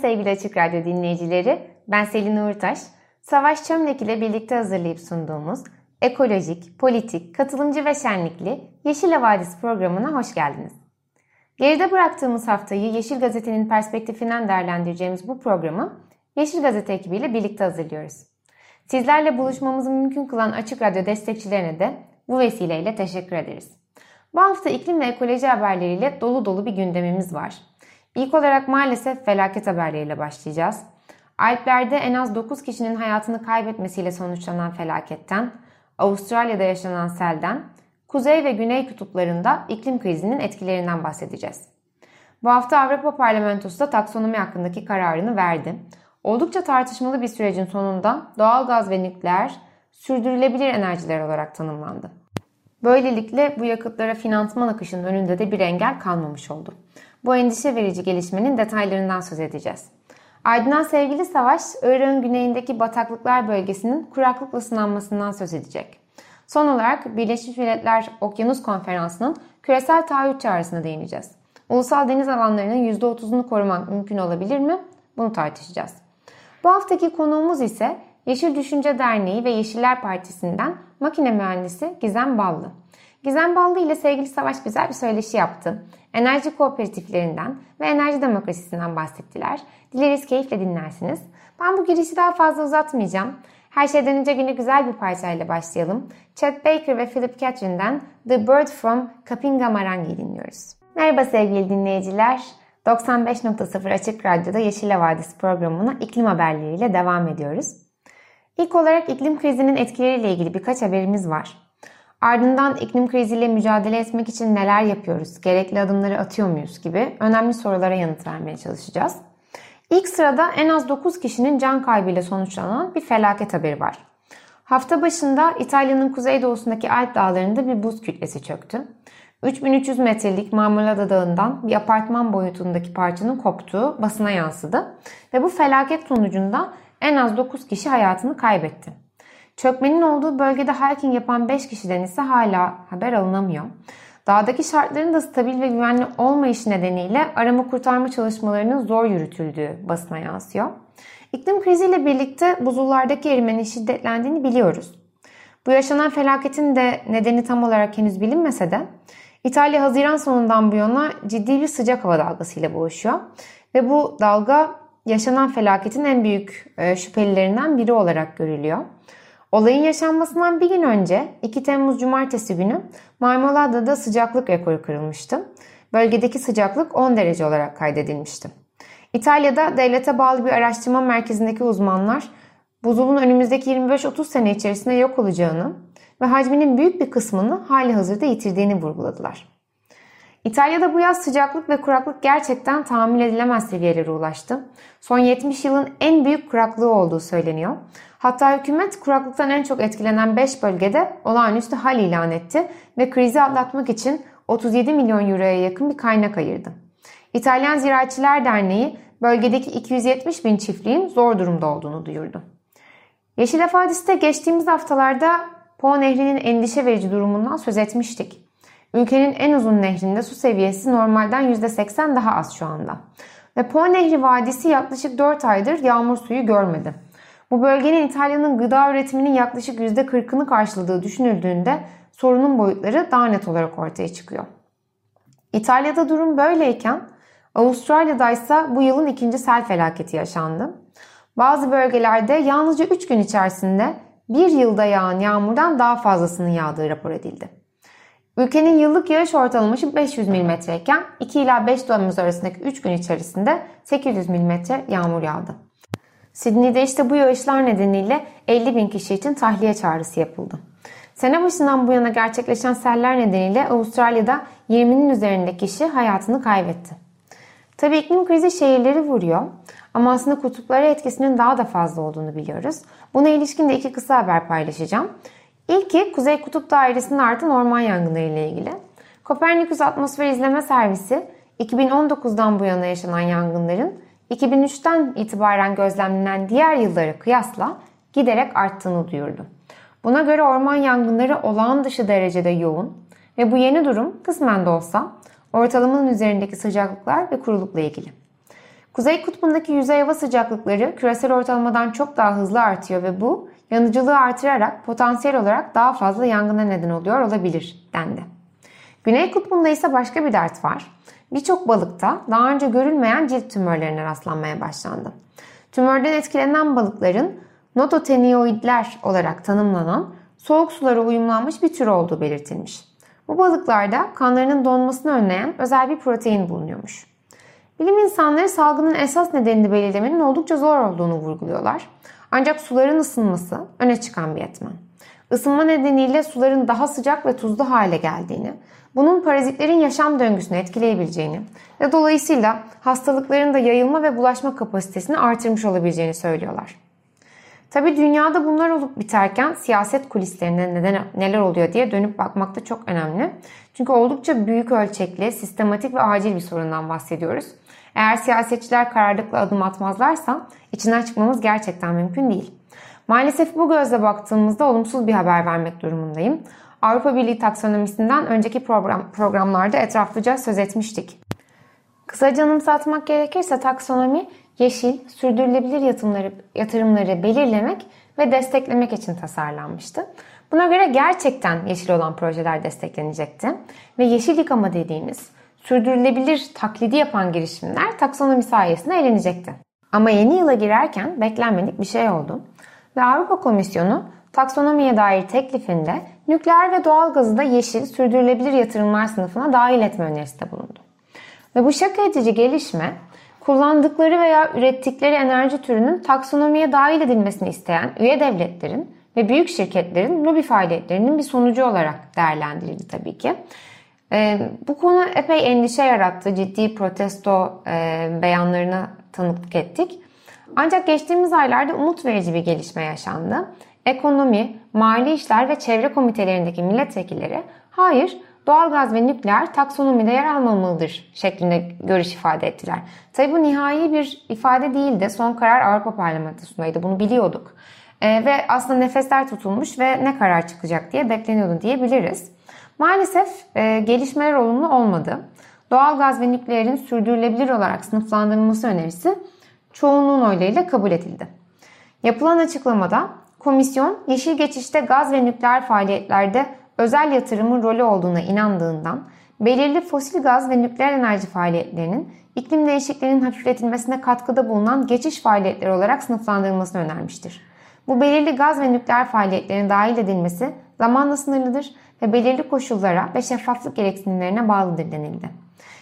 Sevgili Açık Radyo dinleyicileri. Ben Selin Uğurtaş. Savaş Çömlek ile birlikte hazırlayıp sunduğumuz ekolojik, politik, katılımcı ve şenlikli Yeşil Havadis programına hoş geldiniz. Geride bıraktığımız haftayı Yeşil Gazete'nin perspektifinden değerlendireceğimiz bu programı Yeşil Gazete ekibiyle birlikte hazırlıyoruz. Sizlerle buluşmamızı mümkün kılan Açık Radyo destekçilerine de bu vesileyle teşekkür ederiz. Bu hafta iklim ve ekoloji haberleriyle dolu dolu bir gündemimiz var. İlk olarak maalesef felaket haberleriyle başlayacağız. Alplerde en az 9 kişinin hayatını kaybetmesiyle sonuçlanan felaketten, Avustralya'da yaşanan selden, kuzey ve güney kutuplarında iklim krizinin etkilerinden bahsedeceğiz. Bu hafta Avrupa Parlamentosu da taksonomi hakkındaki kararını verdi. Oldukça tartışmalı bir sürecin sonunda doğal gaz ve nükleer sürdürülebilir enerjiler olarak tanımlandı. Böylelikle bu yakıtlara finansman akışının önünde de bir engel kalmamış oldu. Bu endişe verici gelişmenin detaylarından söz edeceğiz. Ardından sevgili Savaş, Irak'ın güneyindeki bataklıklar bölgesinin kuraklıkla ısınanmasından söz edecek. Son olarak Birleşmiş Milletler Okyanus Konferansı'nın küresel taahhüt çağrısına değineceğiz. Ulusal deniz alanlarının %30'unu korumak mümkün olabilir mi? Bunu tartışacağız. Bu haftaki konuğumuz ise Yeşil Düşünce Derneği ve Yeşiller Partisi'nden makine mühendisi Gizem Ballı. Gizem Ballı ile sevgili Savaş güzel bir söyleşi yaptı. Enerji kooperatiflerinden ve enerji demokrasisinden bahsettiler. Dileriz keyifle dinlersiniz. Ben bu girişi daha fazla uzatmayacağım. Her şeyden önce güne güzel bir parçayla başlayalım. Chet Baker ve Philip Catherine'den The Bird from Kapinga Marangi'yi dinliyoruz. Merhaba sevgili dinleyiciler. 95.0 Açık Radyo'da Yeşil Vadisi programına iklim haberleriyle devam ediyoruz. İlk olarak iklim krizinin etkileriyle ilgili birkaç haberimiz var. Ardından iklim kriziyle mücadele etmek için neler yapıyoruz, gerekli adımları atıyor muyuz gibi önemli sorulara yanıt vermeye çalışacağız. İlk sırada en az 9 kişinin can kaybıyla sonuçlanan bir felaket haberi var. Hafta başında İtalya'nın kuzeydoğusundaki Alp dağlarında bir buz kütlesi çöktü. 3300 metrelik Marmolada Dağı'ndan bir apartman boyutundaki parçanın koptuğu basına yansıdı ve bu felaket sonucunda en az 9 kişi hayatını kaybetti. Çökmenin olduğu bölgede hiking yapan 5 kişiden ise hala haber alınamıyor. Dağdaki şartların da stabil ve güvenli olmayışı nedeniyle arama kurtarma çalışmalarının zor yürütüldüğü basına yansıyor. İklim kriziyle birlikte buzullardaki erimenin şiddetlendiğini biliyoruz. Bu yaşanan felaketin de nedeni tam olarak henüz bilinmese de İtalya Haziran sonundan bu yana ciddi bir sıcak hava dalgasıyla boğuşuyor. Ve bu dalga yaşanan felaketin en büyük e, şüphelilerinden biri olarak görülüyor. Olayın yaşanmasından bir gün önce 2 Temmuz Cumartesi günü Marmolada'da sıcaklık rekoru kırılmıştı. Bölgedeki sıcaklık 10 derece olarak kaydedilmişti. İtalya'da devlete bağlı bir araştırma merkezindeki uzmanlar buzulun önümüzdeki 25-30 sene içerisinde yok olacağını ve hacminin büyük bir kısmını hali hazırda yitirdiğini vurguladılar. İtalya'da bu yaz sıcaklık ve kuraklık gerçekten tahammül edilemez seviyelere ulaştı. Son 70 yılın en büyük kuraklığı olduğu söyleniyor. Hatta hükümet kuraklıktan en çok etkilenen 5 bölgede olağanüstü hal ilan etti ve krizi atlatmak için 37 milyon euroya yakın bir kaynak ayırdı. İtalyan Ziraatçılar Derneği bölgedeki 270 bin çiftliğin zor durumda olduğunu duyurdu. Yeşil Efadis'te geçtiğimiz haftalarda Po Nehri'nin endişe verici durumundan söz etmiştik. Ülkenin en uzun nehrinde su seviyesi normalden %80 daha az şu anda. Ve Po Nehri Vadisi yaklaşık 4 aydır yağmur suyu görmedi. Bu bölgenin İtalya'nın gıda üretiminin yaklaşık %40'ını karşıladığı düşünüldüğünde sorunun boyutları daha net olarak ortaya çıkıyor. İtalya'da durum böyleyken Avustralya'da ise bu yılın ikinci sel felaketi yaşandı. Bazı bölgelerde yalnızca 3 gün içerisinde bir yılda yağan yağmurdan daha fazlasının yağdığı rapor edildi. Ülkenin yıllık yağış ortalaması 500 mm iken 2 ila 5 Temmuz arasındaki 3 gün içerisinde 800 mm yağmur yağdı. Sydney'de işte bu yağışlar nedeniyle 50 bin kişi için tahliye çağrısı yapıldı. Sene başından bu yana gerçekleşen seller nedeniyle Avustralya'da 20'nin üzerinde kişi hayatını kaybetti. Tabii iklim krizi şehirleri vuruyor ama aslında kutuplara etkisinin daha da fazla olduğunu biliyoruz. Buna ilişkin de iki kısa haber paylaşacağım. İlki Kuzey Kutup Dairesi'nde artan orman yangınları ile ilgili. Kopernikus Atmosfer İzleme Servisi 2019'dan bu yana yaşanan yangınların 2003'ten itibaren gözlemlenen diğer yıllara kıyasla giderek arttığını duyurdu. Buna göre orman yangınları olağan dışı derecede yoğun ve bu yeni durum kısmen de olsa ortalamanın üzerindeki sıcaklıklar ve kurulukla ilgili. Kuzey kutbundaki yüzey hava sıcaklıkları küresel ortalamadan çok daha hızlı artıyor ve bu yanıcılığı artırarak potansiyel olarak daha fazla yangına neden oluyor olabilir dendi. Güney kutbunda ise başka bir dert var. Birçok balıkta daha önce görülmeyen cilt tümörlerine rastlanmaya başlandı. Tümörden etkilenen balıkların nototenioidler olarak tanımlanan soğuk sulara uyumlanmış bir tür olduğu belirtilmiş. Bu balıklarda kanlarının donmasını önleyen özel bir protein bulunuyormuş. Bilim insanları salgının esas nedenini belirlemenin oldukça zor olduğunu vurguluyorlar. Ancak suların ısınması öne çıkan bir etmen. Isınma nedeniyle suların daha sıcak ve tuzlu hale geldiğini, bunun parazitlerin yaşam döngüsünü etkileyebileceğini ve dolayısıyla hastalıkların da yayılma ve bulaşma kapasitesini artırmış olabileceğini söylüyorlar. Tabi dünyada bunlar olup biterken siyaset kulislerinde neden, neler oluyor diye dönüp bakmak da çok önemli. Çünkü oldukça büyük ölçekli, sistematik ve acil bir sorundan bahsediyoruz. Eğer siyasetçiler kararlılıkla adım atmazlarsa içinden çıkmamız gerçekten mümkün değil. Maalesef bu gözle baktığımızda olumsuz bir haber vermek durumundayım. Avrupa Birliği taksonomisinden önceki program, programlarda etraflıca söz etmiştik. Kısaca anımsatmak gerekirse taksonomi yeşil, sürdürülebilir yatırımları, yatırımları belirlemek ve desteklemek için tasarlanmıştı. Buna göre gerçekten yeşil olan projeler desteklenecekti ve yeşil yıkama dediğimiz sürdürülebilir taklidi yapan girişimler taksonomi sayesinde eğlenecekti. Ama yeni yıla girerken beklenmedik bir şey oldu ve Avrupa Komisyonu taksonomiye dair teklifinde nükleer ve doğal gazı da yeşil sürdürülebilir yatırımlar sınıfına dahil etme önerisinde bulundu. Ve bu şaka edici gelişme kullandıkları veya ürettikleri enerji türünün taksonomiye dahil edilmesini isteyen üye devletlerin ve büyük şirketlerin lobi faaliyetlerinin bir sonucu olarak değerlendirildi tabii ki. E, bu konu epey endişe yarattı. Ciddi protesto e, beyanlarına tanıklık ettik. Ancak geçtiğimiz aylarda umut verici bir gelişme yaşandı. Ekonomi, mali işler ve çevre komitelerindeki milletvekilleri hayır doğalgaz ve nükleer taksonomide yer almamalıdır şeklinde görüş ifade ettiler. Tabi bu nihai bir ifade değildi. Son karar Avrupa Parlamentosu'ndaydı. Bunu biliyorduk. E, ve aslında nefesler tutulmuş ve ne karar çıkacak diye bekleniyordu diyebiliriz. Maalesef e, gelişmeler olumlu olmadı. Doğalgaz ve nükleerin sürdürülebilir olarak sınıflandırılması önerisi çoğunluğun oylarıyla kabul edildi. Yapılan açıklamada komisyon yeşil geçişte gaz ve nükleer faaliyetlerde özel yatırımın rolü olduğuna inandığından belirli fosil gaz ve nükleer enerji faaliyetlerinin iklim değişikliğinin hafifletilmesine katkıda bulunan geçiş faaliyetleri olarak sınıflandırılmasını önermiştir. Bu belirli gaz ve nükleer faaliyetlerin dahil edilmesi zamanla sınırlıdır ve belirli koşullara ve şeffaflık gereksinimlerine bağlıdır denildi.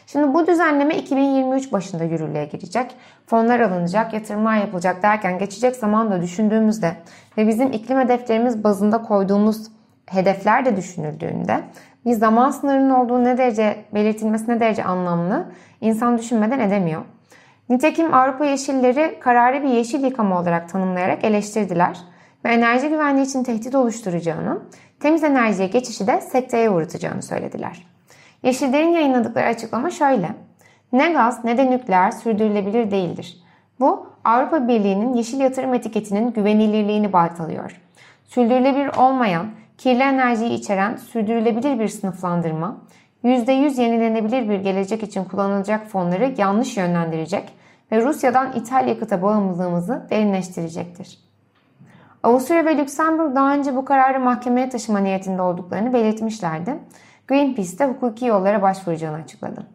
Şimdi bu düzenleme 2023 başında yürürlüğe girecek. Fonlar alınacak, yatırımlar yapılacak derken geçecek zaman da düşündüğümüzde ve bizim iklim hedeflerimiz bazında koyduğumuz hedefler de düşünüldüğünde bir zaman sınırının olduğu ne derece belirtilmesi ne derece anlamlı insan düşünmeden edemiyor. Nitekim Avrupa Yeşilleri kararı bir yeşil yıkama olarak tanımlayarak eleştirdiler ve enerji güvenliği için tehdit oluşturacağını, temiz enerjiye geçişi de sekteye uğratacağını söylediler. Yeşillerin yayınladıkları açıklama şöyle. Ne gaz ne de nükleer sürdürülebilir değildir. Bu Avrupa Birliği'nin yeşil yatırım etiketinin güvenilirliğini baltalıyor. Sürdürülebilir olmayan, kirli enerjiyi içeren sürdürülebilir bir sınıflandırma, %100 yenilenebilir bir gelecek için kullanılacak fonları yanlış yönlendirecek ve Rusya'dan ithal yakıta bağımlılığımızı derinleştirecektir. Avusturya ve Lüksemburg daha önce bu kararı mahkemeye taşıma niyetinde olduklarını belirtmişlerdi. Greenpeace de hukuki yollara başvuracağını açıkladı.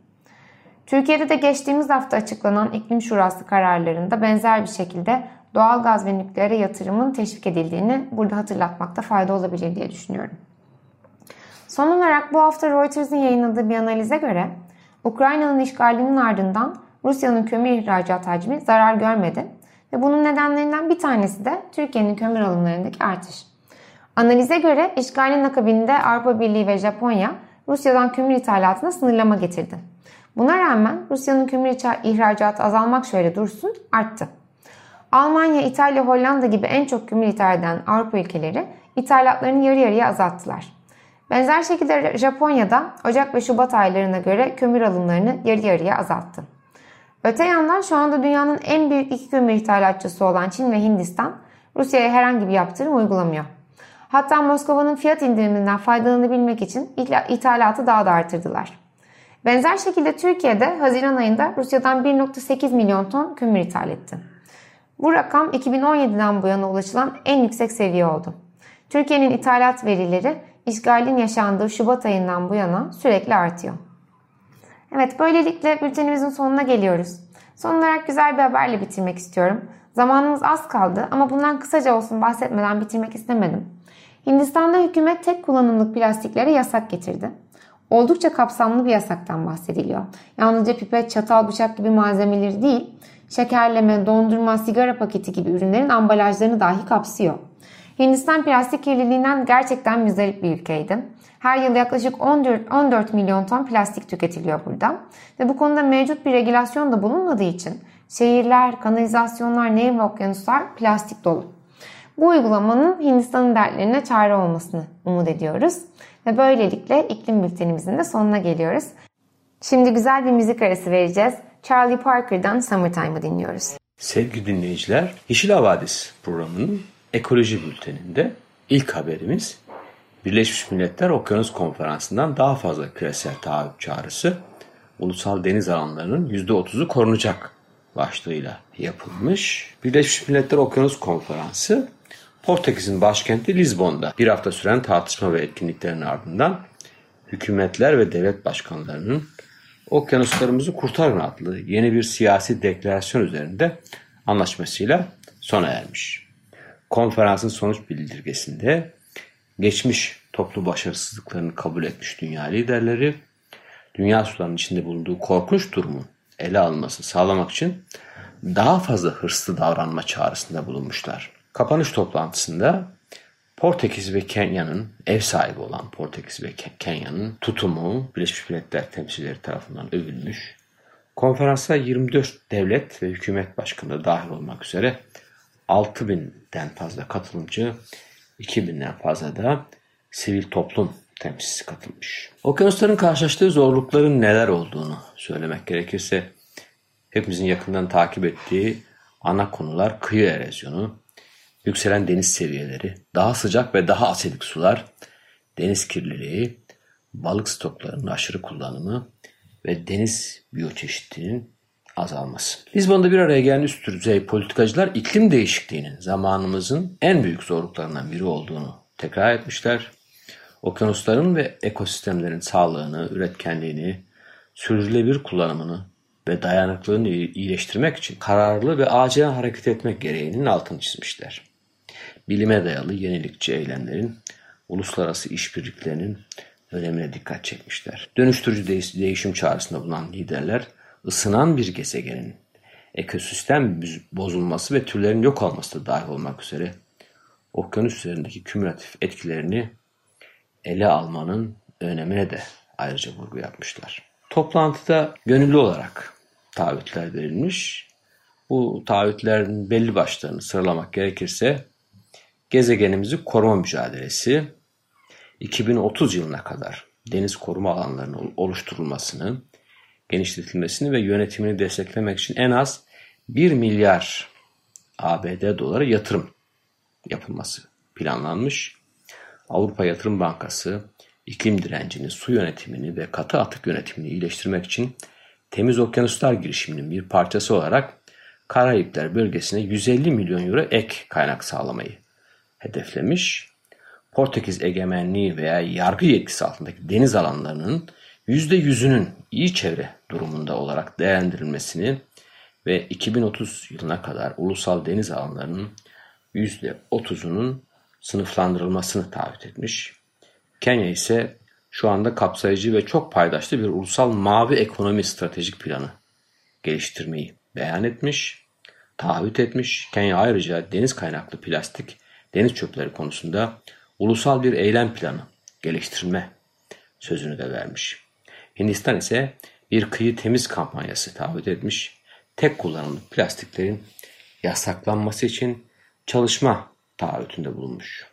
Türkiye'de de geçtiğimiz hafta açıklanan iklim şurası kararlarında benzer bir şekilde doğal gaz ve nükleere yatırımın teşvik edildiğini burada hatırlatmakta fayda olabilir diye düşünüyorum. Son olarak bu hafta Reuters'ın yayınladığı bir analize göre Ukrayna'nın işgalinin ardından Rusya'nın kömür ihracat hacmi zarar görmedi ve bunun nedenlerinden bir tanesi de Türkiye'nin kömür alımlarındaki artış. Analize göre işgalin akabinde Avrupa Birliği ve Japonya Rusya'dan kömür ithalatına sınırlama getirdi. Buna rağmen Rusya'nın kömür ihracatı azalmak şöyle dursun arttı. Almanya, İtalya, Hollanda gibi en çok kömür ithal eden Avrupa ülkeleri ithalatlarını yarı yarıya azalttılar. Benzer şekilde Japonya'da Ocak ve Şubat aylarına göre kömür alımlarını yarı yarıya azalttı. Öte yandan şu anda dünyanın en büyük iki kömür ithalatçısı olan Çin ve Hindistan Rusya'ya herhangi bir yaptırım uygulamıyor. Hatta Moskova'nın fiyat indiriminden faydalanabilmek için ithalatı daha da artırdılar. Benzer şekilde Türkiye'de Haziran ayında Rusya'dan 1.8 milyon ton kömür ithal etti. Bu rakam 2017'den bu yana ulaşılan en yüksek seviye oldu. Türkiye'nin ithalat verileri işgalin yaşandığı Şubat ayından bu yana sürekli artıyor. Evet böylelikle bültenimizin sonuna geliyoruz. Son olarak güzel bir haberle bitirmek istiyorum. Zamanımız az kaldı ama bundan kısaca olsun bahsetmeden bitirmek istemedim. Hindistan'da hükümet tek kullanımlık plastiklere yasak getirdi. Oldukça kapsamlı bir yasaktan bahsediliyor. Yalnızca pipet, çatal, bıçak gibi malzemeleri değil, şekerleme, dondurma, sigara paketi gibi ürünlerin ambalajlarını dahi kapsıyor. Hindistan plastik kirliliğinden gerçekten müzdarip bir ülkeydi. Her yıl yaklaşık 14, 14 milyon ton plastik tüketiliyor burada. Ve bu konuda mevcut bir regülasyon da bulunmadığı için şehirler, kanalizasyonlar, nehir ve okyanuslar plastik dolu. Bu uygulamanın Hindistan'ın dertlerine çare olmasını umut ediyoruz. Ve böylelikle iklim bültenimizin de sonuna geliyoruz. Şimdi güzel bir müzik arası vereceğiz. Charlie Parker'dan Summertime'ı dinliyoruz. Sevgili dinleyiciler, Yeşil Havadis programının ekoloji bülteninde ilk haberimiz Birleşmiş Milletler Okyanus Konferansı'ndan daha fazla küresel taahhüt çağrısı ulusal deniz alanlarının %30'u korunacak başlığıyla yapılmış. Birleşmiş Milletler Okyanus Konferansı Portekiz'in başkenti Lizbon'da bir hafta süren tartışma ve etkinliklerin ardından hükümetler ve devlet başkanlarının Okyanuslarımızı Kurtarın adlı yeni bir siyasi deklarasyon üzerinde anlaşmasıyla sona ermiş. Konferansın sonuç bildirgesinde geçmiş toplu başarısızlıklarını kabul etmiş dünya liderleri, dünya sularının içinde bulunduğu korkunç durumun ele alması sağlamak için daha fazla hırslı davranma çağrısında bulunmuşlar. Kapanış toplantısında Portekiz ve Kenya'nın ev sahibi olan Portekiz ve Kenya'nın tutumu Birleşmiş Milletler temsilcileri tarafından övülmüş. Konferansa 24 devlet ve hükümet başkanı dahil olmak üzere 6000'den fazla katılımcı, 2000'den fazla da sivil toplum temsilcisi katılmış. Okyanusların karşılaştığı zorlukların neler olduğunu söylemek gerekirse hepimizin yakından takip ettiği ana konular kıyı erozyonu, yükselen deniz seviyeleri, daha sıcak ve daha asidik sular, deniz kirliliği, balık stoklarının aşırı kullanımı ve deniz biyoçeşitliliğinin azalması. Lizbon'da bir araya gelen üst düzey politikacılar iklim değişikliğinin zamanımızın en büyük zorluklarından biri olduğunu tekrar etmişler. Okyanusların ve ekosistemlerin sağlığını, üretkenliğini, sürdürülebilir kullanımını ve dayanıklılığını iyileştirmek için kararlı ve acilen hareket etmek gereğinin altını çizmişler. Bilime dayalı yenilikçi eylemlerin, uluslararası işbirliklerinin önemine dikkat çekmişler. Dönüştürücü değişim çağrısında bulunan liderler, ısınan bir gezegenin ekosistem bozulması ve türlerin yok olması da dahil olmak üzere okyanus üzerindeki kümülatif etkilerini ele almanın önemine de ayrıca vurgu yapmışlar. Toplantıda gönüllü olarak taahhütler verilmiş. Bu taahhütlerin belli başlarını sıralamak gerekirse gezegenimizi koruma mücadelesi 2030 yılına kadar deniz koruma alanlarının oluşturulmasını, genişletilmesini ve yönetimini desteklemek için en az 1 milyar ABD doları yatırım yapılması planlanmış. Avrupa Yatırım Bankası iklim direncini, su yönetimini ve katı atık yönetimini iyileştirmek için Temiz Okyanuslar girişiminin bir parçası olarak Karayipler bölgesine 150 milyon euro ek kaynak sağlamayı hedeflemiş. Portekiz egemenliği veya yargı yetkisi altındaki deniz alanlarının %100'ünün iyi çevre durumunda olarak değerlendirilmesini ve 2030 yılına kadar ulusal deniz alanlarının %30'unun sınıflandırılmasını taahhüt etmiş. Kenya ise şu anda kapsayıcı ve çok paydaşlı bir ulusal mavi ekonomi stratejik planı geliştirmeyi beyan etmiş, taahhüt etmiş. Kenya ayrıca deniz kaynaklı plastik, deniz çöpleri konusunda ulusal bir eylem planı geliştirme sözünü de vermiş. Hindistan ise bir kıyı temiz kampanyası taahhüt etmiş. Tek kullanımlı plastiklerin yasaklanması için çalışma taahhütünde bulunmuş.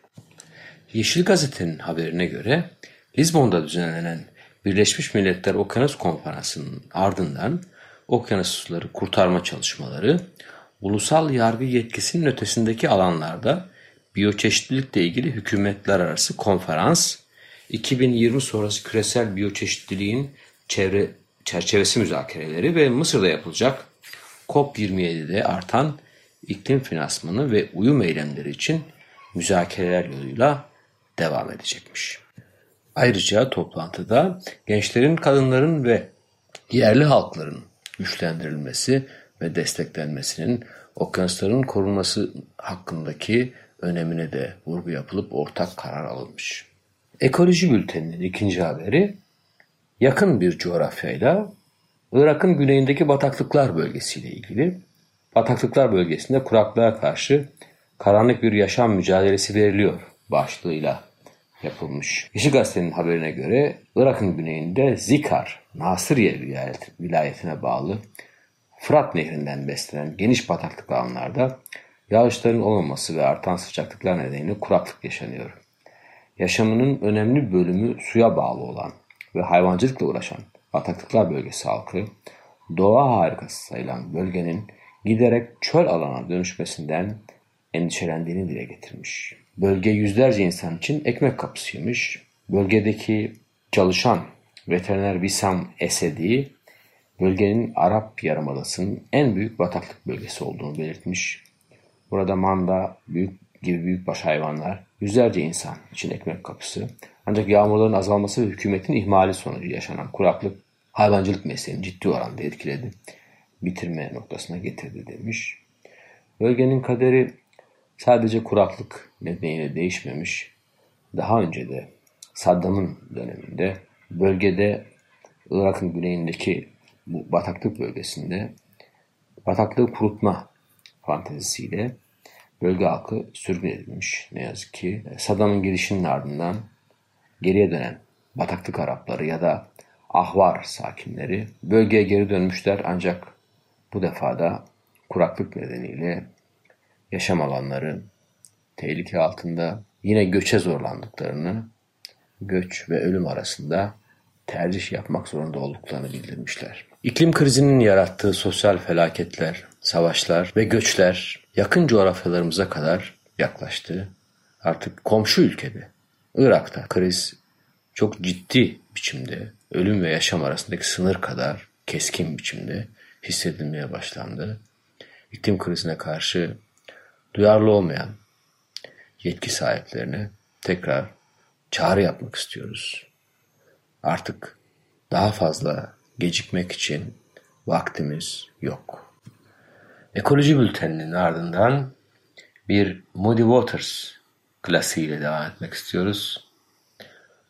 Yeşil Gazete'nin haberine göre Lizbon'da düzenlenen Birleşmiş Milletler Okyanus Konferansı'nın ardından okyanus suları kurtarma çalışmaları ulusal yargı yetkisinin ötesindeki alanlarda biyoçeşitlilikle ilgili hükümetler arası konferans 2020 sonrası küresel biyoçeşitliliğin çevre çerçevesi müzakereleri ve Mısır'da yapılacak COP27'de artan iklim finansmanı ve uyum eylemleri için müzakereler yoluyla devam edecekmiş. Ayrıca toplantıda gençlerin, kadınların ve yerli halkların güçlendirilmesi ve desteklenmesinin okyanusların korunması hakkındaki önemine de vurgu yapılıp ortak karar alınmış. Ekoloji Bülteni'nin ikinci haberi yakın bir coğrafyayla Irak'ın güneyindeki bataklıklar bölgesiyle ilgili. Bataklıklar bölgesinde kuraklığa karşı karanlık bir yaşam mücadelesi veriliyor başlığıyla yapılmış. Yeşil Gazete'nin haberine göre Irak'ın güneyinde Zikar, Nasiriye vilayetine bağlı Fırat Nehri'nden beslenen geniş bataklık alanlarda yağışların olmaması ve artan sıcaklıklar nedeniyle kuraklık yaşanıyor. Yaşamının önemli bölümü suya bağlı olan ve hayvancılıkla uğraşan bataklıklar bölgesi halkı, doğa harikası sayılan bölgenin giderek çöl alana dönüşmesinden endişelendiğini dile getirmiş. Bölge yüzlerce insan için ekmek kapısıymış. Bölgedeki çalışan veteriner Visam Esedi, bölgenin Arap Yarımadası'nın en büyük bataklık bölgesi olduğunu belirtmiş. Burada manda, büyük gibi büyükbaş hayvanlar, yüzlerce insan için ekmek kapısı. Ancak yağmurların azalması ve hükümetin ihmali sonucu yaşanan kuraklık hayvancılık mesleğini ciddi oranda etkiledi. Bitirme noktasına getirdi demiş. Bölgenin kaderi sadece kuraklık nedeniyle değişmemiş. Daha önce de Saddam'ın döneminde bölgede Irak'ın güneyindeki bu bataklık bölgesinde bataklığı kurutma fantezisiyle bölge halkı sürgün edilmiş ne yazık ki. Saddam'ın girişinin ardından geriye dönen bataklık Arapları ya da Ahvar sakinleri bölgeye geri dönmüşler ancak bu defa da kuraklık nedeniyle yaşam alanları tehlike altında yine göçe zorlandıklarını, göç ve ölüm arasında tercih yapmak zorunda olduklarını bildirmişler. İklim krizinin yarattığı sosyal felaketler, savaşlar ve göçler yakın coğrafyalarımıza kadar yaklaştı. Artık komşu ülkede, Irak'ta kriz çok ciddi biçimde ölüm ve yaşam arasındaki sınır kadar keskin biçimde hissedilmeye başlandı. İklim krizine karşı duyarlı olmayan yetki sahiplerine tekrar çağrı yapmak istiyoruz. Artık daha fazla gecikmek için vaktimiz yok. Ekoloji bülteninin ardından bir Moody Waters klasiğiyle devam etmek istiyoruz.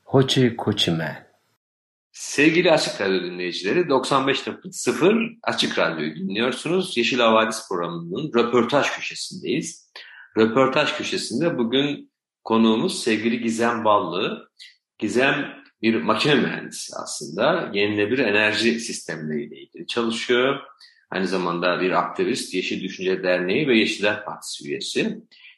Hochi Kochi Man. Sevgili Açık Radyo dinleyicileri 95.0 Açık Radyo'yu dinliyorsunuz. Yeşil Havadis programının röportaj köşesindeyiz. Röportaj köşesinde bugün konuğumuz sevgili Gizem Ballı. Gizem bir makine mühendisi aslında. Yenilenebilir enerji sistemleriyle ilgili çalışıyor. Aynı zamanda bir aktivist, Yeşil Düşünce Derneği ve Yeşiller Partisi üyesi.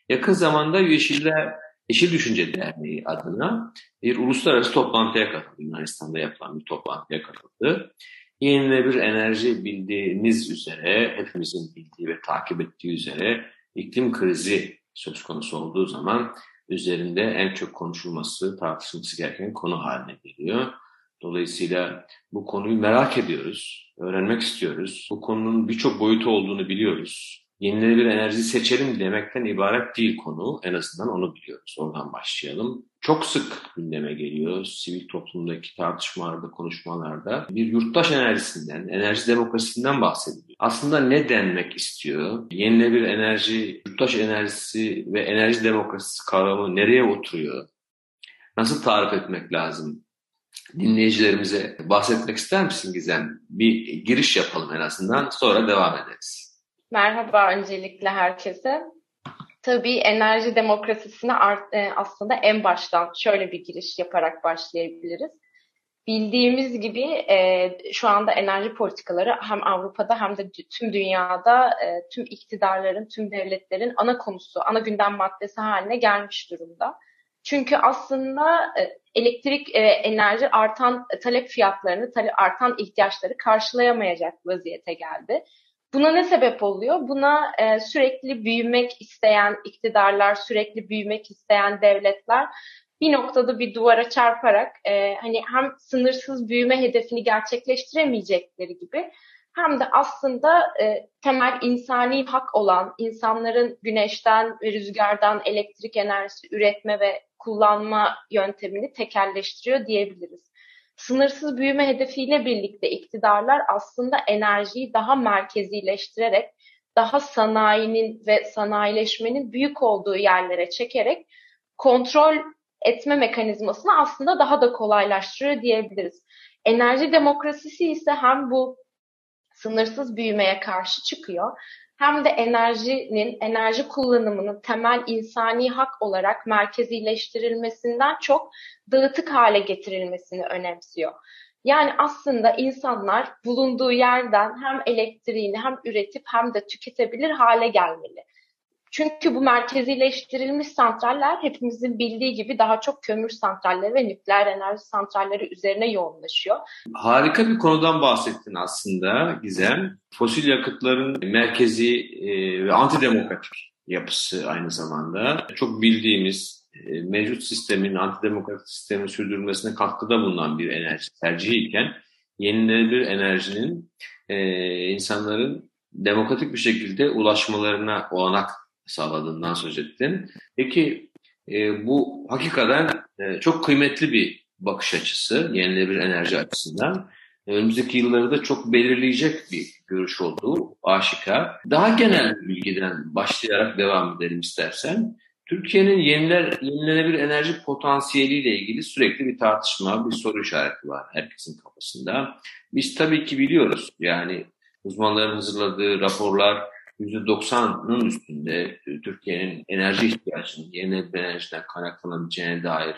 Yakın zamanda Yeşiller Yeşil Düşünce Derneği adına bir uluslararası toplantıya katıldı. Yunanistan'da yapılan bir toplantıya katıldı. Yenilenebilir enerji bildiğiniz üzere, hepimizin bildiği ve takip ettiği üzere iklim krizi söz konusu olduğu zaman üzerinde en çok konuşulması, tartışılması gereken konu haline geliyor. Dolayısıyla bu konuyu merak ediyoruz, öğrenmek istiyoruz. Bu konunun birçok boyutu olduğunu biliyoruz. Yenilenebilir enerji seçelim demekten ibaret değil konu. En azından onu biliyoruz. Oradan başlayalım. Çok sık gündeme geliyor sivil toplumdaki tartışmalarda, konuşmalarda. Bir yurttaş enerjisinden, enerji demokrasisinden bahsediliyor. Aslında ne denmek istiyor? Yenilenebilir enerji, yurttaş enerjisi ve enerji demokrasisi kavramı nereye oturuyor? Nasıl tarif etmek lazım? Dinleyicilerimize bahsetmek ister misin Gizem? Bir giriş yapalım en azından sonra devam ederiz. Merhaba öncelikle herkese. Tabii enerji demokrasisine aslında en baştan şöyle bir giriş yaparak başlayabiliriz. Bildiğimiz gibi e, şu anda enerji politikaları hem Avrupa'da hem de tüm dünyada e, tüm iktidarların, tüm devletlerin ana konusu, ana gündem maddesi haline gelmiş durumda. Çünkü aslında e, elektrik e, enerji artan talep fiyatlarını, talep, artan ihtiyaçları karşılayamayacak vaziyete geldi. Buna ne sebep oluyor? Buna e, sürekli büyümek isteyen iktidarlar, sürekli büyümek isteyen devletler bir noktada bir duvara çarparak e, hani hem sınırsız büyüme hedefini gerçekleştiremeyecekleri gibi hem de aslında e, temel insani hak olan insanların güneşten ve rüzgardan elektrik enerjisi üretme ve kullanma yöntemini tekelleştiriyor diyebiliriz. Sınırsız büyüme hedefiyle birlikte iktidarlar aslında enerjiyi daha merkezileştirerek, daha sanayinin ve sanayileşmenin büyük olduğu yerlere çekerek kontrol etme mekanizmasını aslında daha da kolaylaştırıyor diyebiliriz. Enerji demokrasisi ise hem bu sınırsız büyümeye karşı çıkıyor hem de enerjinin, enerji kullanımının temel insani hak olarak merkezileştirilmesinden çok dağıtık hale getirilmesini önemsiyor. Yani aslında insanlar bulunduğu yerden hem elektriğini hem üretip hem de tüketebilir hale gelmeli. Çünkü bu merkezileştirilmiş santraller hepimizin bildiği gibi daha çok kömür santralleri ve nükleer enerji santralleri üzerine yoğunlaşıyor. Harika bir konudan bahsettin aslında Gizem. Fosil yakıtların merkezi e, ve antidemokratik yapısı aynı zamanda. Çok bildiğimiz e, mevcut sistemin, antidemokratik sistemin sürdürülmesine katkıda bulunan bir enerji tercihi iken yenilenebilir enerjinin e, insanların demokratik bir şekilde ulaşmalarına olanak sağladığından söz ettin. Peki e, bu hakikaten e, çok kıymetli bir bakış açısı yenilenebilir enerji açısından. E, önümüzdeki yılları da çok belirleyecek bir görüş olduğu aşikar. Daha genel bir bilgiden başlayarak devam edelim istersen. Türkiye'nin yeniler, yenilenebilir enerji potansiyeliyle ilgili sürekli bir tartışma, bir soru işareti var herkesin kafasında. Biz tabii ki biliyoruz yani uzmanların hazırladığı raporlar %90'ın üstünde Türkiye'nin enerji ihtiyacının yenilenebilir enerjiden kaynaklanabileceğine dair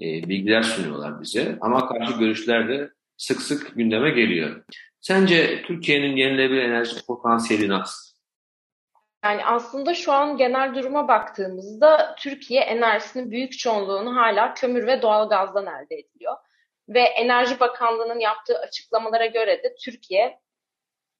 e, bilgiler sunuyorlar bize. Ama karşı görüşler de sık sık gündeme geliyor. Sence Türkiye'nin yenilenebilir enerji potansiyeli nasıl? Yani aslında şu an genel duruma baktığımızda Türkiye enerjisinin büyük çoğunluğunu hala kömür ve doğalgazdan elde ediyor. Ve Enerji Bakanlığı'nın yaptığı açıklamalara göre de Türkiye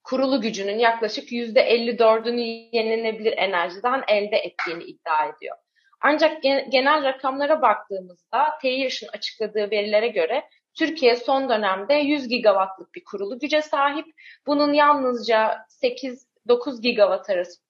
kurulu gücünün yaklaşık %54'ünü yenilenebilir enerjiden elde ettiğini iddia ediyor. Ancak genel rakamlara baktığımızda TİHAŞ'ın açıkladığı verilere göre Türkiye son dönemde 100 gigawattlık bir kurulu güce sahip. Bunun yalnızca 8-9 gigawatt arası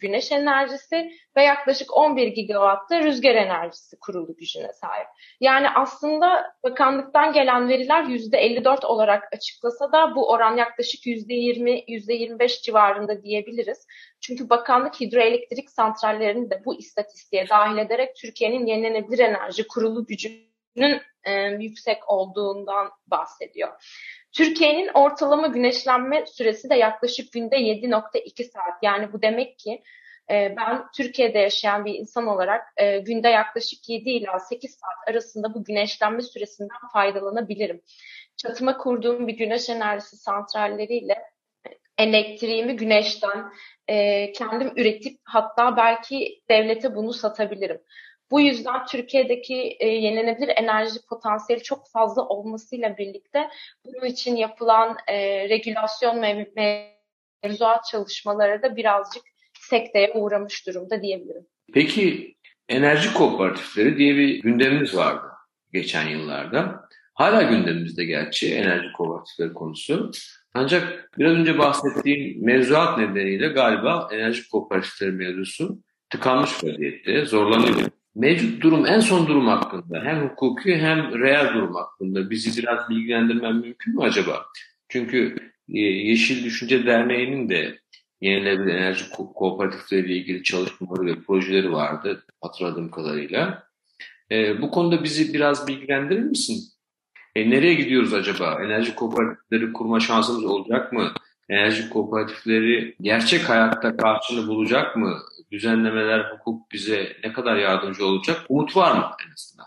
güneş enerjisi ve yaklaşık 11 gigawatta rüzgar enerjisi kurulu gücüne sahip. Yani aslında bakanlıktan gelen veriler %54 olarak açıklasa da bu oran yaklaşık %20, %25 civarında diyebiliriz. Çünkü bakanlık hidroelektrik santrallerini de bu istatistiğe dahil ederek Türkiye'nin yenilenebilir enerji kurulu gücünün e, yüksek olduğundan bahsediyor. Türkiye'nin ortalama güneşlenme süresi de yaklaşık günde 7.2 saat. Yani bu demek ki e, ben Türkiye'de yaşayan bir insan olarak e, günde yaklaşık 7 ila 8 saat arasında bu güneşlenme süresinden faydalanabilirim. Çatıma kurduğum bir güneş enerjisi santralleriyle elektriğimi güneşten e, kendim üretip hatta belki devlete bunu satabilirim. Bu yüzden Türkiye'deki e, yenilenebilir enerji potansiyeli çok fazla olmasıyla birlikte bunun için yapılan e, regülasyon ve mevzuat çalışmaları da birazcık sekteye uğramış durumda diyebilirim. Peki enerji kooperatifleri diye bir gündemimiz vardı geçen yıllarda. Hala gündemimizde gerçi enerji kooperatifleri konusu. Ancak biraz önce bahsettiğim mevzuat nedeniyle galiba enerji kooperatifleri mevzusu tıkanmış vaziyette, zorlanıyor. Mevcut durum, en son durum hakkında hem hukuki hem reel durum hakkında bizi biraz bilgilendirmen mümkün mü acaba? Çünkü e, Yeşil Düşünce Derneği'nin de yenilenebilir enerji ko kooperatifleriyle ilgili çalışmaları ve projeleri vardı hatırladığım kadarıyla. E, bu konuda bizi biraz bilgilendirir misin? E, nereye gidiyoruz acaba? Enerji kooperatifleri kurma şansımız olacak mı? Enerji kooperatifleri gerçek hayatta karşılığını bulacak mı? Düzenlemeler, hukuk bize ne kadar yardımcı olacak? Umut var mı en azından?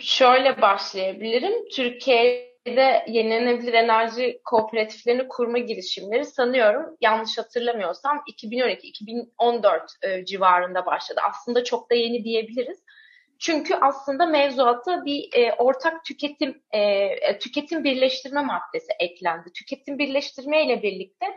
Şöyle başlayabilirim. Türkiye'de yenilenebilir enerji kooperatiflerini kurma girişimleri sanıyorum yanlış hatırlamıyorsam 2012-2014 e, civarında başladı. Aslında çok da yeni diyebiliriz. Çünkü aslında mevzuata bir e, ortak tüketim e, tüketim birleştirme maddesi eklendi. Tüketim birleştirme ile birlikte e,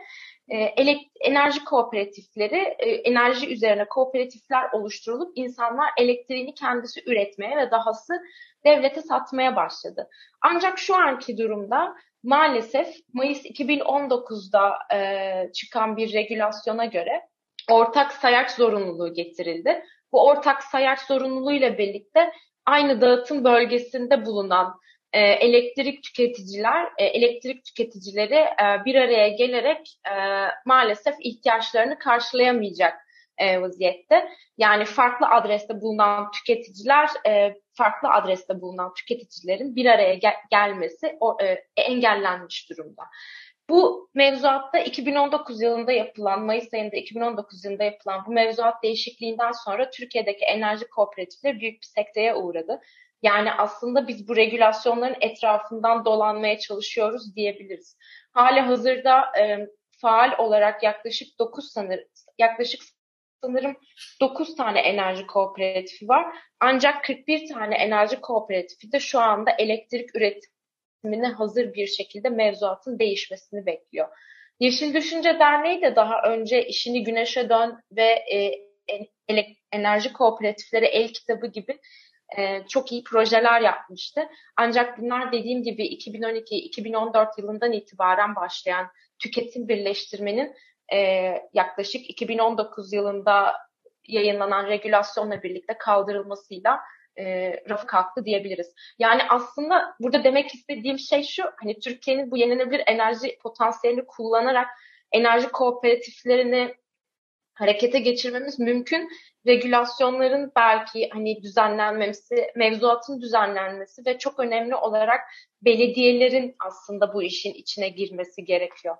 enerji kooperatifleri, e, enerji üzerine kooperatifler oluşturulup insanlar elektriğini kendisi üretmeye ve dahası devlete satmaya başladı. Ancak şu anki durumda maalesef Mayıs 2019'da e, çıkan bir regülasyona göre ortak sayaç zorunluluğu getirildi. Bu ortak sayaç zorunluluğuyla birlikte aynı dağıtım bölgesinde bulunan e, elektrik tüketiciler, e, elektrik tüketicileri e, bir araya gelerek maalesef ihtiyaçlarını karşılayamayacak vaziyette. Yani farklı adreste bulunan tüketiciler, farklı adreste bulunan tüketicilerin bir araya gel- gelmesi engellenmiş durumda. Bu mevzuatta 2019 yılında yapılan, Mayıs ayında 2019 yılında yapılan bu mevzuat değişikliğinden sonra Türkiye'deki enerji kooperatifleri büyük bir sekteye uğradı. Yani aslında biz bu regülasyonların etrafından dolanmaya çalışıyoruz diyebiliriz. Hali hazırda e, faal olarak yaklaşık 9 sanır, yaklaşık sanırım 9 tane enerji kooperatifi var. Ancak 41 tane enerji kooperatifi de şu anda elektrik üretimine hazır bir şekilde mevzuatın değişmesini bekliyor. Yeşil Düşünce Derneği de daha önce işini güneşe dön ve e, enerji kooperatifleri el kitabı gibi e, çok iyi projeler yapmıştı. Ancak bunlar dediğim gibi 2012-2014 yılından itibaren başlayan tüketim birleştirmenin e, yaklaşık 2019 yılında yayınlanan regülasyonla birlikte kaldırılmasıyla e, rafı kalktı diyebiliriz. Yani aslında burada demek istediğim şey şu, hani Türkiye'nin bu yenilenebilir enerji potansiyelini kullanarak enerji kooperatiflerini harekete geçirmemiz mümkün. Regülasyonların belki hani düzenlenmesi, mevzuatın düzenlenmesi ve çok önemli olarak belediyelerin aslında bu işin içine girmesi gerekiyor.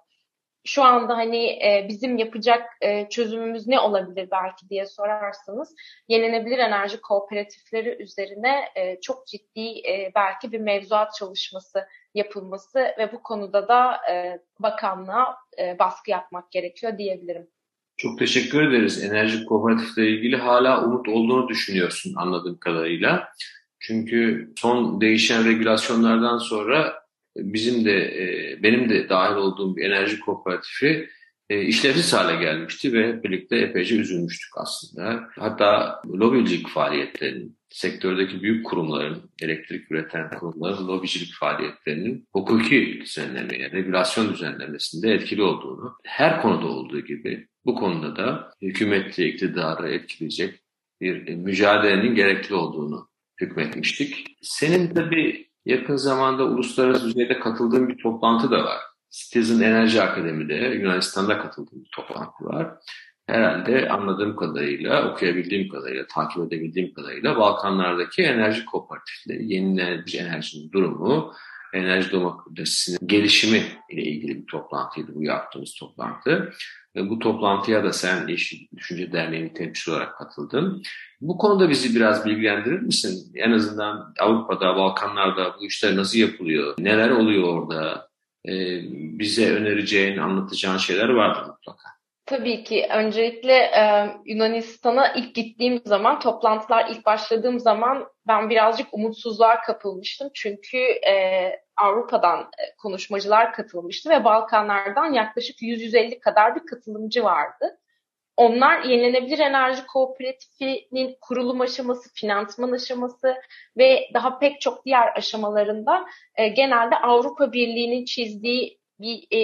Şu anda hani e, bizim yapacak e, çözümümüz ne olabilir belki diye sorarsanız yenilenebilir enerji kooperatifleri üzerine e, çok ciddi e, belki bir mevzuat çalışması yapılması ve bu konuda da e, bakanlığa e, baskı yapmak gerekiyor diyebilirim. Çok teşekkür ederiz. Enerji kooperatifle ilgili hala umut olduğunu düşünüyorsun anladığım kadarıyla. Çünkü son değişen regülasyonlardan sonra bizim de e, benim de dahil olduğum bir enerji kooperatifi e, işlevsiz hale gelmişti ve birlikte epeyce üzülmüştük aslında. Hatta lobicilik faaliyetlerinin, sektördeki büyük kurumların, elektrik üreten kurumların lobicilik faaliyetlerinin hukuki düzenlemeye, regülasyon düzenlemesinde etkili olduğunu, her konuda olduğu gibi bu konuda da hükümetle iktidarı etkileyecek bir mücadelenin gerekli olduğunu hükmetmiştik. Senin tabii yakın zamanda uluslararası düzeyde katıldığın bir toplantı da var. Citizen Enerji Akademi'de Yunanistan'da katıldığım bir toplantı var. Herhalde anladığım kadarıyla, okuyabildiğim kadarıyla, takip edebildiğim kadarıyla Balkanlardaki enerji kooperatifleri, yenilenebilir enerjinin durumu, enerji demokrasisinin gelişimi ile ilgili bir toplantıydı bu yaptığımız toplantı. Bu toplantıya da sen Yeşil Düşünce Derneği'nin temsilcisi olarak katıldın. Bu konuda bizi biraz bilgilendirir misin? En azından Avrupa'da, Balkanlar'da bu işler nasıl yapılıyor? Neler oluyor orada? Ee, bize önereceğin, anlatacağın şeyler vardır mutlaka. Tabii ki. Öncelikle e, Yunanistan'a ilk gittiğim zaman, toplantılar ilk başladığım zaman ben birazcık umutsuzluğa kapılmıştım. Çünkü e, Avrupa'dan e, konuşmacılar katılmıştı ve Balkanlardan yaklaşık 100-150 kadar bir katılımcı vardı. Onlar yenilenebilir enerji kooperatifinin kurulum aşaması, finansman aşaması ve daha pek çok diğer aşamalarında e, genelde Avrupa Birliği'nin çizdiği bir e,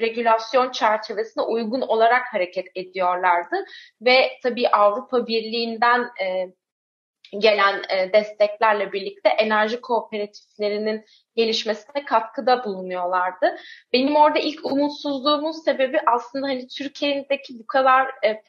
regülasyon çerçevesine uygun olarak hareket ediyorlardı. Ve tabii Avrupa Birliği'nden e, gelen e, desteklerle birlikte enerji kooperatiflerinin gelişmesine katkıda bulunuyorlardı. Benim orada ilk umutsuzluğumun sebebi aslında hani Türkiye'deki bu kadar e,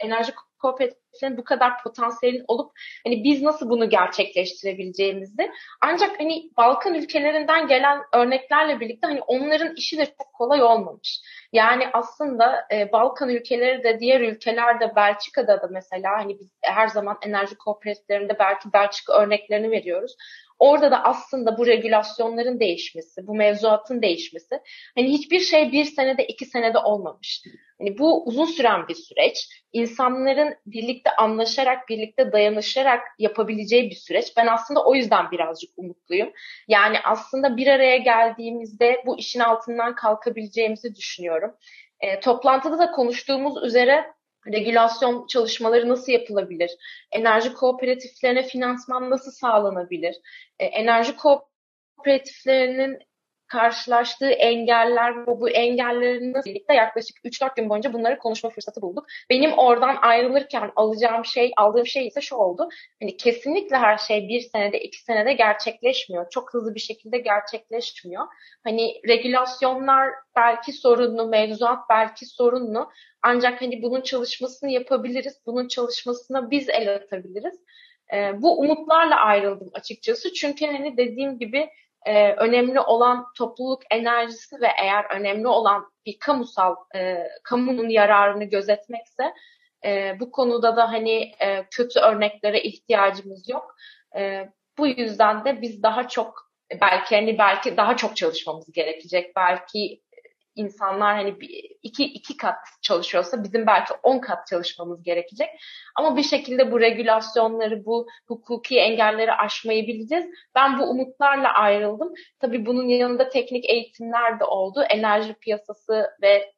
enerji kooperatiflerin bu kadar potansiyelin olup hani biz nasıl bunu gerçekleştirebileceğimizi ancak hani Balkan ülkelerinden gelen örneklerle birlikte hani onların işi de çok kolay olmamış. Yani aslında e, Balkan ülkeleri de diğer ülkelerde Belçika'da da mesela hani biz her zaman enerji kooperatiflerinde belki Belçika örneklerini veriyoruz. Orada da aslında bu regülasyonların değişmesi, bu mevzuatın değişmesi hani hiçbir şey bir senede iki senede olmamış. Hani bu uzun süren bir süreç. İnsanların birlikte anlaşarak, birlikte dayanışarak yapabileceği bir süreç. Ben aslında o yüzden birazcık umutluyum. Yani aslında bir araya geldiğimizde bu işin altından kalkabileceğimizi düşünüyorum. E, toplantıda da konuştuğumuz üzere regülasyon çalışmaları nasıl yapılabilir? Enerji kooperatiflerine finansman nasıl sağlanabilir? E, enerji kooperatiflerinin karşılaştığı engeller bu, bu engellerin birlikte yaklaşık 3-4 gün boyunca bunları konuşma fırsatı bulduk. Benim oradan ayrılırken alacağım şey, aldığım şey ise şu oldu. Hani kesinlikle her şey bir senede, iki senede gerçekleşmiyor. Çok hızlı bir şekilde gerçekleşmiyor. Hani regülasyonlar belki sorunlu, mevzuat belki sorunlu. Ancak hani bunun çalışmasını yapabiliriz. Bunun çalışmasına biz el atabiliriz. Ee, bu umutlarla ayrıldım açıkçası. Çünkü hani dediğim gibi e, önemli olan topluluk enerjisi ve eğer önemli olan bir kamusal e, kamunun yararını gözetmekse e, bu konuda da hani e, kötü örneklere ihtiyacımız yok. E, bu yüzden de biz daha çok belki hani belki daha çok çalışmamız gerekecek. Belki insanlar hani iki, iki kat çalışıyorsa bizim belki on kat çalışmamız gerekecek. Ama bir şekilde bu regülasyonları, bu hukuki engelleri aşmayı bileceğiz. Ben bu umutlarla ayrıldım. Tabii bunun yanında teknik eğitimler de oldu. Enerji piyasası ve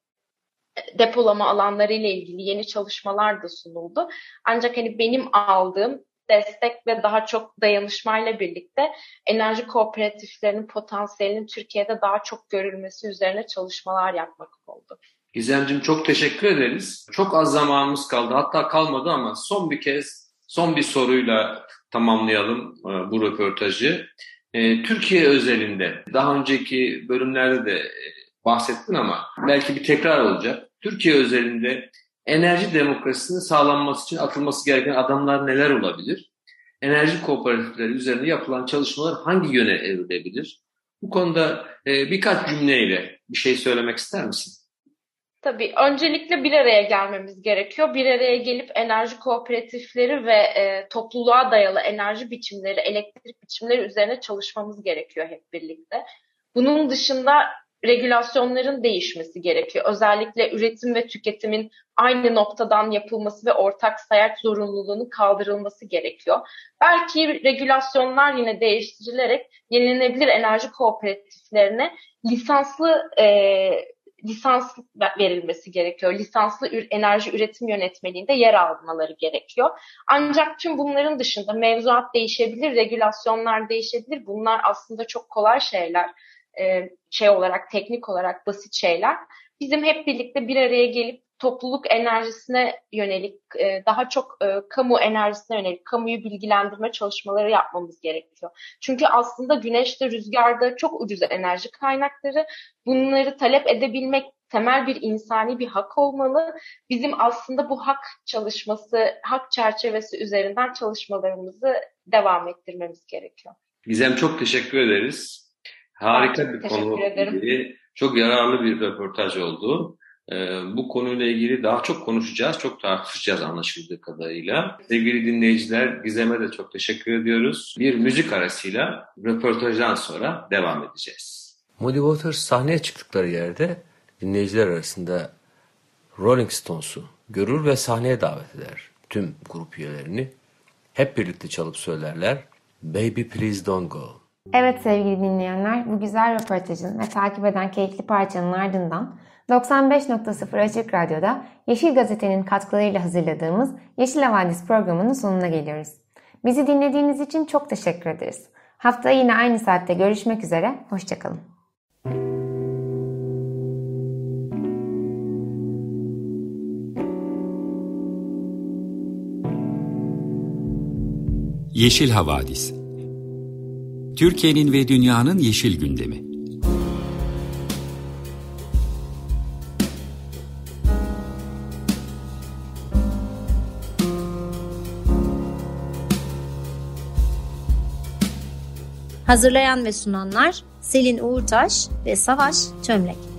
depolama alanları ile ilgili yeni çalışmalar da sunuldu. Ancak hani benim aldığım destek ve daha çok dayanışmayla birlikte enerji kooperatiflerinin potansiyelinin Türkiye'de daha çok görülmesi üzerine çalışmalar yapmak oldu. Gizemciğim çok teşekkür ederiz. Çok az zamanımız kaldı. Hatta kalmadı ama son bir kez son bir soruyla tamamlayalım e, bu röportajı. E, Türkiye özelinde daha önceki bölümlerde de e, bahsettin ama belki bir tekrar olacak. Türkiye özelinde enerji demokrasisinin sağlanması için atılması gereken adamlar neler olabilir? Enerji kooperatifleri üzerinde yapılan çalışmalar hangi yöne evrilebilir? Bu konuda e, birkaç cümleyle bir şey söylemek ister misin? Tabii öncelikle bir araya gelmemiz gerekiyor. Bir araya gelip enerji kooperatifleri ve e, topluluğa dayalı enerji biçimleri, elektrik biçimleri üzerine çalışmamız gerekiyor hep birlikte. Bunun dışında regülasyonların değişmesi gerekiyor. Özellikle üretim ve tüketimin aynı noktadan yapılması ve ortak sayaç zorunluluğunun kaldırılması gerekiyor. Belki regülasyonlar yine değiştirilerek yenilenebilir enerji kooperatiflerine lisanslı e, lisans verilmesi gerekiyor. Lisanslı enerji üretim yönetmeliğinde yer almaları gerekiyor. Ancak tüm bunların dışında mevzuat değişebilir, regülasyonlar değişebilir. Bunlar aslında çok kolay şeyler e, şey olarak, teknik olarak basit şeyler. Bizim hep birlikte bir araya gelip topluluk enerjisine yönelik, e, daha çok e, kamu enerjisine yönelik, kamuyu bilgilendirme çalışmaları yapmamız gerekiyor. Çünkü aslında güneşte, rüzgarda çok ucuz enerji kaynakları. Bunları talep edebilmek temel bir insani bir hak olmalı. Bizim aslında bu hak çalışması, hak çerçevesi üzerinden çalışmalarımızı devam ettirmemiz gerekiyor. Gizem çok teşekkür ederiz. Harika bir konu. Ilgili, çok yararlı bir röportaj oldu. Ee, bu konuyla ilgili daha çok konuşacağız, çok tartışacağız anlaşıldığı kadarıyla. Sevgili dinleyiciler, Gizem'e de çok teşekkür ediyoruz. Bir müzik arasıyla röportajdan sonra devam edeceğiz. Muddy Waters sahneye çıktıkları yerde dinleyiciler arasında Rolling Stones'u görür ve sahneye davet eder tüm grup üyelerini. Hep birlikte çalıp söylerler. Baby please don't go. Evet sevgili dinleyenler, bu güzel röportajın ve takip eden keyifli parçanın ardından 95.0 Açık Radyo'da Yeşil Gazete'nin katkılarıyla hazırladığımız Yeşil Havadis programının sonuna geliyoruz. Bizi dinlediğiniz için çok teşekkür ederiz. Haftaya yine aynı saatte görüşmek üzere, hoşçakalın. Yeşil Havadis Türkiye'nin ve dünyanın yeşil gündemi. Hazırlayan ve sunanlar Selin Uğurtaş ve Savaş Çömlek.